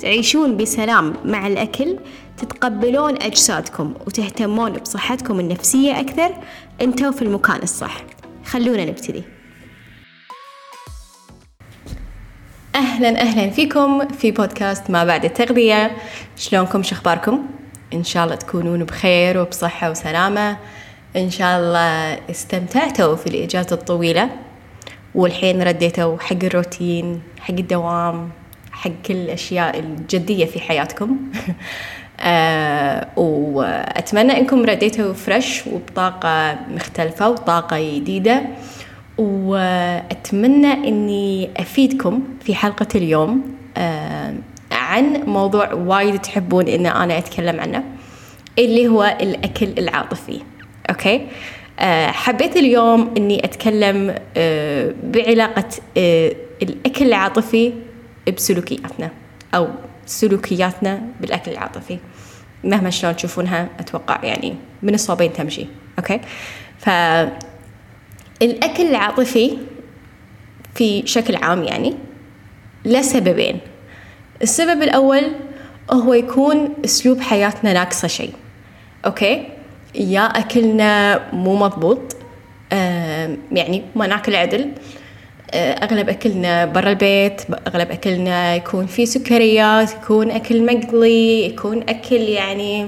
تعيشون بسلام مع الأكل تتقبلون أجسادكم وتهتمون بصحتكم النفسية أكثر. أنتوا في المكان الصح. خلونا نبتدي. أهلا أهلا فيكم في بودكاست ما بعد التغذية. شلونكم؟ شخباركم إن شاء الله تكونون بخير وبصحة وسلامة. إن شاء الله استمتعتوا في الإجازة الطويلة والحين رديتوا حق الروتين حق الدوام. حق كل الأشياء الجدية في حياتكم. آه وأتمنى أنكم رديتوا fresh وبطاقة مختلفة وطاقة جديدة. وأتمنى أني أفيدكم في حلقة اليوم آه عن موضوع وايد تحبون أن أنا أتكلم عنه اللي هو الأكل العاطفي. okay؟ آه حبيت اليوم أني أتكلم آه بعلاقة آه الأكل العاطفي بسلوكياتنا أو سلوكياتنا بالأكل العاطفي. مهما شلون تشوفونها أتوقع يعني من الصوبين تمشي okay؟ فالأكل العاطفي في شكل عام يعني لسببين السبب الأول هو يكون أسلوب حياتنا ناقصة شيء okay؟ يا أكلنا مو مضبوط يعني ما ناكل عدل أغلب أكلنا برا البيت أغلب أكلنا يكون فيه سكريات يكون أكل مقلي يكون أكل يعني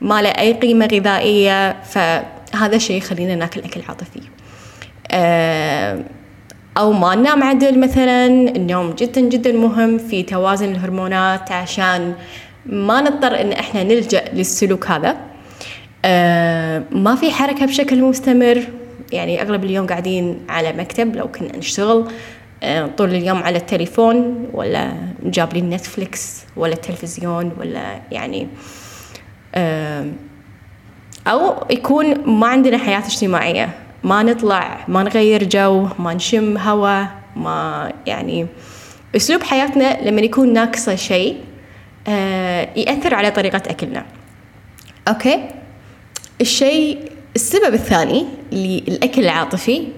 ما له أي قيمة غذائية فهذا الشيء يخلينا ناكل أكل عاطفي. آه أو ما ننام عدل مثلا النوم جدا جدا مهم في توازن الهرمونات عشان ما نضطر إن إحنا نلجأ للسلوك هذا. آه ما في حركة بشكل مستمر. يعني أغلب اليوم قاعدين على مكتب لو كنا نشتغل آه طول اليوم على التليفون ولا جابلين نتفليكس ولا التلفزيون ولا يعني آه أو يكون ما عندنا حياة اجتماعية ما نطلع ما نغير جو ما نشم هواء ما يعني أسلوب حياتنا لما يكون ناقصة شيء آه يأثر على طريقة أكلنا. okay؟ الشيء السبب الثاني للأكل العاطفي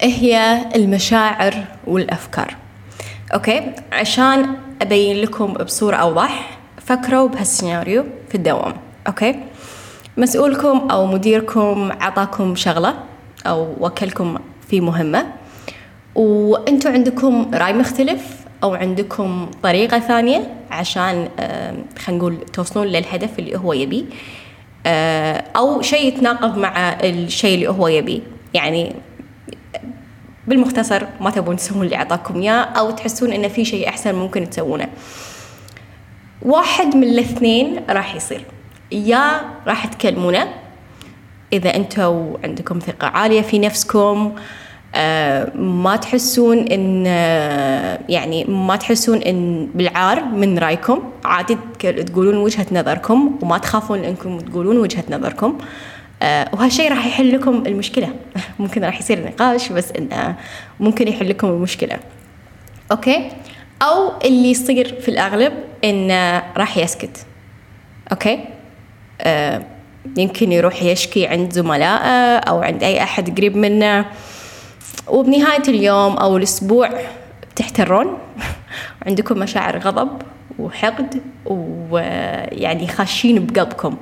هي المشاعر والأفكار. okay؟ عشان أبين لكم بصورة أوضح فكروا بهالسيناريو في الدوام. أوكي؟ مسؤولكم أو مديركم عطاكم شغلة أو وكلكم في مهمة وأنتوا عندكم رأي مختلف أو عندكم طريقة ثانية عشان خلينا نقول توصلون للهدف اللي هو يبيه أو شيء يتناقض مع الشيء اللي هو يبيه. يعني بالمختصر ما تبون تسوون اللي أعطاكم إياه أو تحسون إن في شيء أحسن ممكن تسوونه. واحد من الاثنين راح يصير. يا راح تكلمونه. إذا أنتوا عندكم ثقة عالية في نفسكم آه ما تحسون إن آه يعني ما تحسون إن بالعار من رأيكم. عادي تقولون وجهة نظركم وما تخافون إنكم تقولون وجهة نظركم. آه وهالشيء راح يحل لكم المشكلة. ممكن راح يصير نقاش بس انه ممكن يحل لكم المشكلة. okay؟ أو اللي يصير في الأغلب انه راح يسكت. okay؟ آه يمكن يروح يشكي عند زملائه أو عند أي أحد قريب منه. وبنهاية اليوم أو الأسبوع بتحترون. عندكم مشاعر غضب وحقد ويعني خاشين بقلبكم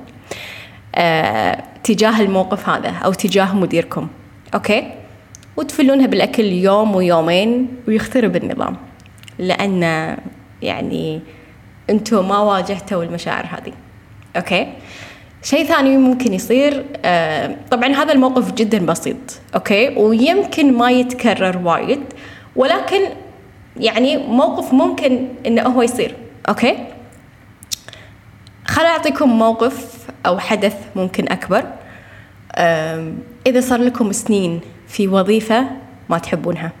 آه تجاه الموقف هذا أو تجاه مديركم okay؟ وتفلونها بالأكل يوم ويومين ويخترب النظام لأن يعني أنتوا ما واجهتوا المشاعر هذه okay؟ شيء ثاني ممكن يصير آه طبعا هذا الموقف جدا بسيط okay؟ ويمكن ما يتكرر وايد ولكن يعني موقف ممكن إنه هو يصير okay؟ خل أعطيكم موقف أو حدث ممكن أكبر آه إذا صار لكم سنين في وظيفة ما تحبونها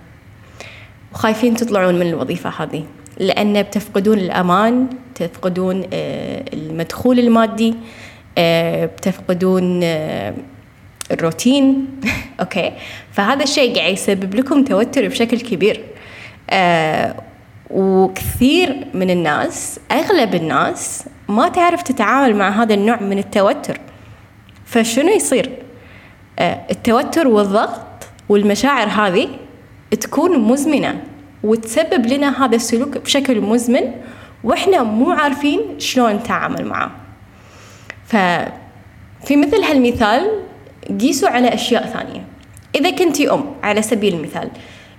وخايفين تطلعون من الوظيفة هذه لأن بتفقدون الأمان تفقدون آه المدخول المادي بتفقدون الروتين. okay. فهذا الشيء قاعد يسبب لكم توتر بشكل كبير. آه وكثير من الناس أغلب الناس ما تعرف تتعامل مع هذا النوع من التوتر. فشنو يصير؟ آه التوتر والضغط والمشاعر هذه تكون مزمنة وتسبب لنا هذا السلوك بشكل مزمن وإحنا مو عارفين شلون نتعامل معه. ففي مثل هالمثال قيسوا على أشياء ثانية. إذا كنتي أم على سبيل المثال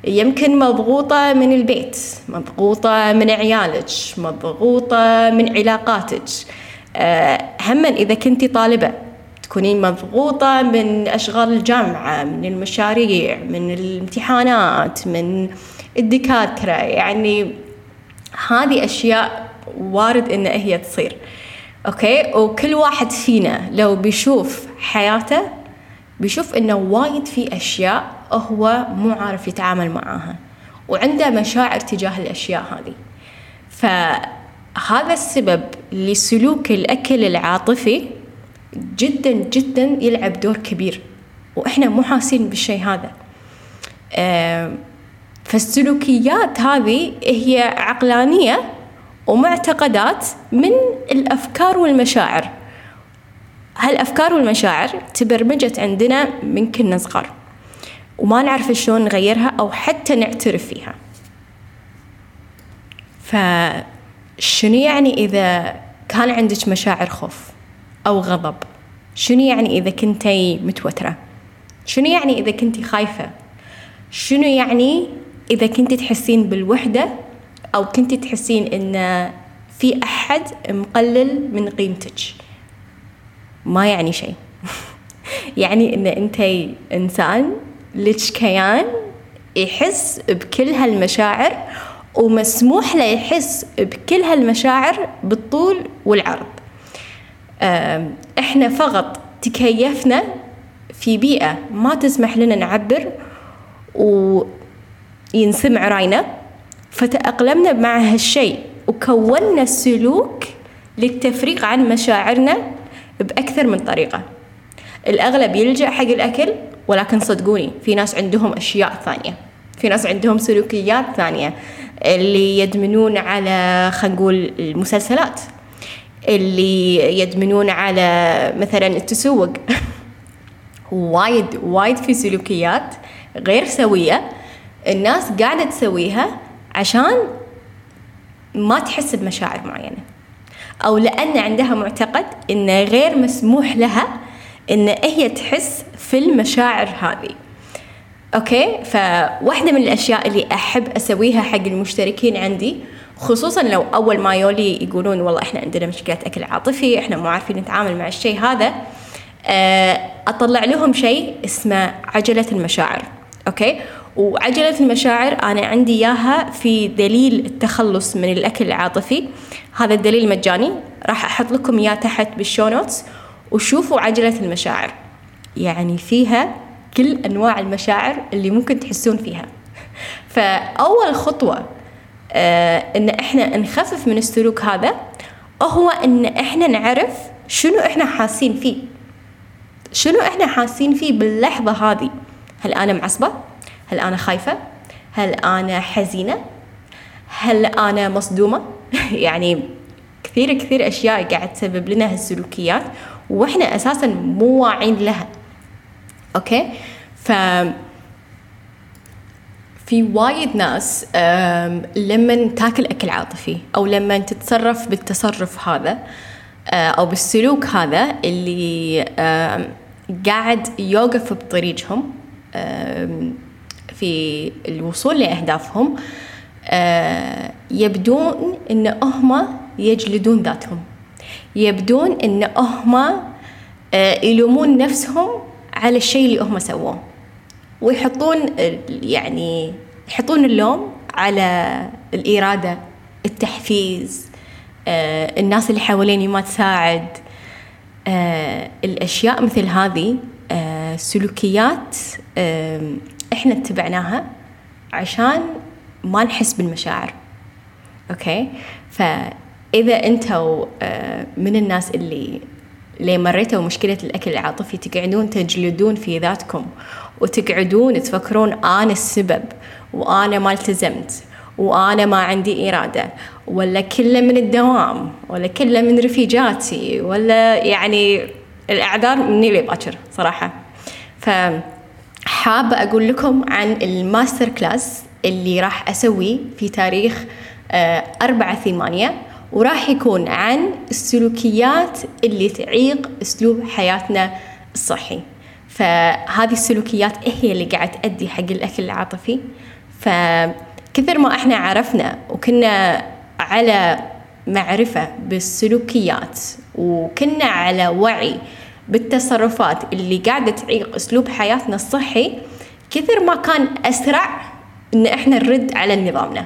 يمكن مضغوطة من البيت مضغوطة من عيالك مضغوطة من علاقاتك. آه، هما إذا كنتي طالبة تكونين مضغوطة من أشغال الجامعة من المشاريع من الامتحانات من الدكاترة يعني هذه أشياء وارد إن هي تصير. أوكي؟ وكل واحد فينا لو بيشوف حياته بيشوف إنه وايد في أشياء هو مو عارف يتعامل معاها وعنده مشاعر تجاه الأشياء هذه. فهذا السبب لسلوك الأكل العاطفي جدا جدا يلعب دور كبير وإحنا مو حاسين بالشيء هذا. فالسلوكيات هذه هي عقلانية ومعتقدات من الأفكار والمشاعر. هالأفكار والمشاعر تبرمجت عندنا من كنا صغار وما نعرف شلون نغيرها أو حتى نعترف فيها. فشنو يعني إذا كان عندك مشاعر خوف أو غضب؟ شنو يعني إذا كنتي متوترة؟ شنو يعني إذا كنتي خايفة؟ شنو يعني إذا كنتي تحسين بالوحدة أو كنتي تحسين إن في أحد مقلل من قيمتك. ما يعني شيء. يعني إن أنت إنسان لك كيان يحس بكل هالمشاعر ومسموح له يحس بكل هالمشاعر بالطول والعرض. إحنا فقط تكيفنا في بيئة ما تسمح لنا نعبر وينسمع رأينا. فتأقلمنا مع هالشيء وكونا السلوك للتفريق عن مشاعرنا بأكثر من طريقة. الأغلب يلجأ حق الأكل ولكن صدقوني في ناس عندهم أشياء ثانية. في ناس عندهم سلوكيات ثانية اللي يدمنون على خلينا نقول المسلسلات. اللي يدمنون على مثلا التسوق. وايد وايد في سلوكيات غير سوية. الناس قاعدة تسويها عشان ما تحس بمشاعر معينة. أو لأن عندها معتقد إنه غير مسموح لها إن هي تحس في المشاعر هذه. okay؟ فواحدة من الأشياء اللي أحب أسويها حق المشتركين عندي خصوصا لو أول ما يوني يقولون والله إحنا عندنا مشكلة أكل عاطفي إحنا مو عارفين نتعامل مع الشيء هذا آه، أطلع لهم شيء اسمه عجلة المشاعر. okay؟ وعجلة المشاعر أنا عندي إياها في دليل التخلص من الأكل العاطفي. هذا الدليل مجاني راح أحط لكم إياه تحت بال show notes. وشوفوا عجلة المشاعر. يعني فيها كل أنواع المشاعر اللي ممكن تحسون فيها. فأول خطوة آه إن إحنا نخفف من السلوك هذا هو إن إحنا نعرف شنو إحنا حاسين فيه. شنو إحنا حاسين فيه باللحظة هذه؟ هل أنا معصبة؟ هل أنا خايفة؟ هل أنا حزينة؟ هل أنا مصدومة؟ يعني كثير كثير أشياء قاعد تسبب لنا هالسلوكيات وإحنا أساسا مو واعين لها أوكي؟ ف في وايد ناس لما تاكل أكل عاطفي أو لما تتصرف بالتصرف هذا أو بالسلوك هذا اللي قاعد يوقف بطريقهم في الوصول لأهدافهم آه، يبدون إن هم يجلدون ذاتهم. يبدون إن هم آه، يلومون نفسهم على الشيء اللي هم سووه. ويحطون يعني يحطون اللوم على الإرادة التحفيز آه، الناس اللي حواليني ما تساعد الأشياء مثل هذه سلوكيات إحنا اتبعناها عشان ما نحس بالمشاعر. أوكي؟ فإذا أنتوا آه، من الناس اللي اللي مريتوا مشكلة الأكل العاطفي تقعدون تجلدون في ذاتكم وتقعدون تفكرون أنا السبب وأنا ما التزمت وأنا ما عندي إرادة ولا كله من الدوام ولا كله من رفيجاتي ولا يعني الأعذار مني لي باكر صراحة فحابة أقول لكم عن ال master class اللي راح أسويه في تاريخ آه، أربعة ثمانية وراح يكون عن السلوكيات اللي تعيق أسلوب حياتنا الصحي. فهذه السلوكيات هي اللي قاعد تأدي حق الأكل العاطفي. فكثر ما إحنا عرفنا وكنا على معرفة بالسلوكيات وكنا على وعي بالتصرفات اللي قاعدة تعيق أسلوب حياتنا الصحي كثر ما كان أسرع إن إحنا نرد على نظامنا.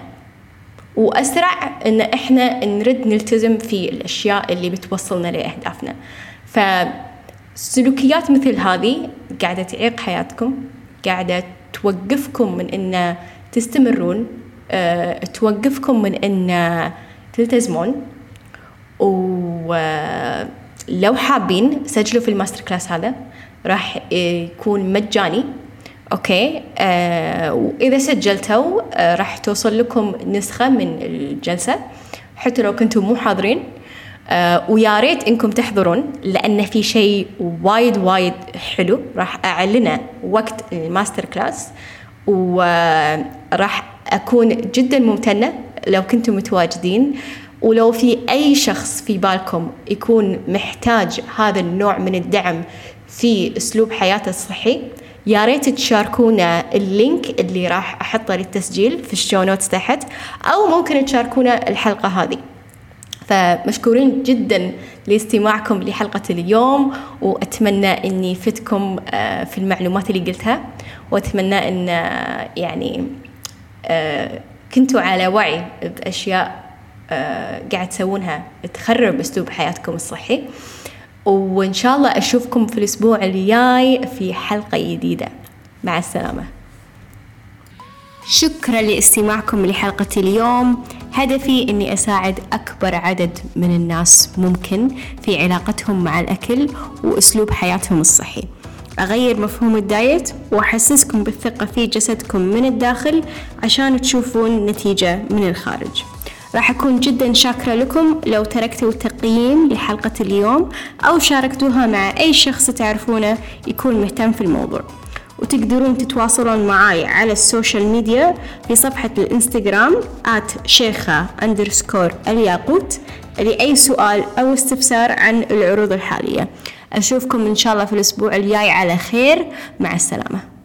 وأسرع إن إحنا نرد نلتزم في الأشياء اللي بتوصلنا لأهدافنا. فسلوكيات مثل هذه قاعدة تعيق حياتكم قاعدة توقفكم من إن تستمرون أه توقفكم من إن تلتزمون. ولو حابين سجلوا في ال master class هذا راح يكون مجاني. okay؟ آه وإذا سجلتوا آه راح توصل لكم نسخة من الجلسة. حتى لو كنتم مو حاضرين. آه ويا ريت إنكم تحضرون لأن في شيء وايد وايد حلو راح أعلنه وقت ال master class. وراح أكون جدا ممتنة لو كنتم متواجدين. ولو في أي شخص في بالكم يكون محتاج هذا النوع من الدعم في أسلوب حياته الصحي يا ريت تشاركونا ال link اللي راح أحطه للتسجيل في ال show notes تحت أو ممكن تشاركونا الحلقة هذه. فمشكورين جدا لاستماعكم لحلقة اليوم وأتمنى أني فتكم آه، في المعلومات اللي قلتها وأتمنى أن آه، يعني آه، كنتوا على وعي بأشياء قاعد تسوونها تخرب أسلوب حياتكم الصحي. وإن شاء الله أشوفكم في الأسبوع الجاي في حلقة جديدة. مع السلامة. شكرا لاستماعكم لحلقة اليوم. هدفي أني أساعد أكبر عدد من الناس ممكن في علاقتهم مع الأكل وأسلوب حياتهم الصحي. أغير مفهوم ال diet وأحسسكم بالثقة في جسدكم من الداخل عشان تشوفون نتيجة من الخارج. راح أكون جدا شاكرة لكم. لو تركتوا تقييم لحلقة اليوم أو شاركتوها مع أي شخص تعرفونه يكون مهتم في الموضوع. وتقدرون تتواصلون معاي على ال social media في صفحة الإنستغرام at شيخة underscore الياقوت لأي سؤال أو استفسار عن العروض الحالية. أشوفكم إن شاء الله في الأسبوع الجاي. على خير. مع السلامة.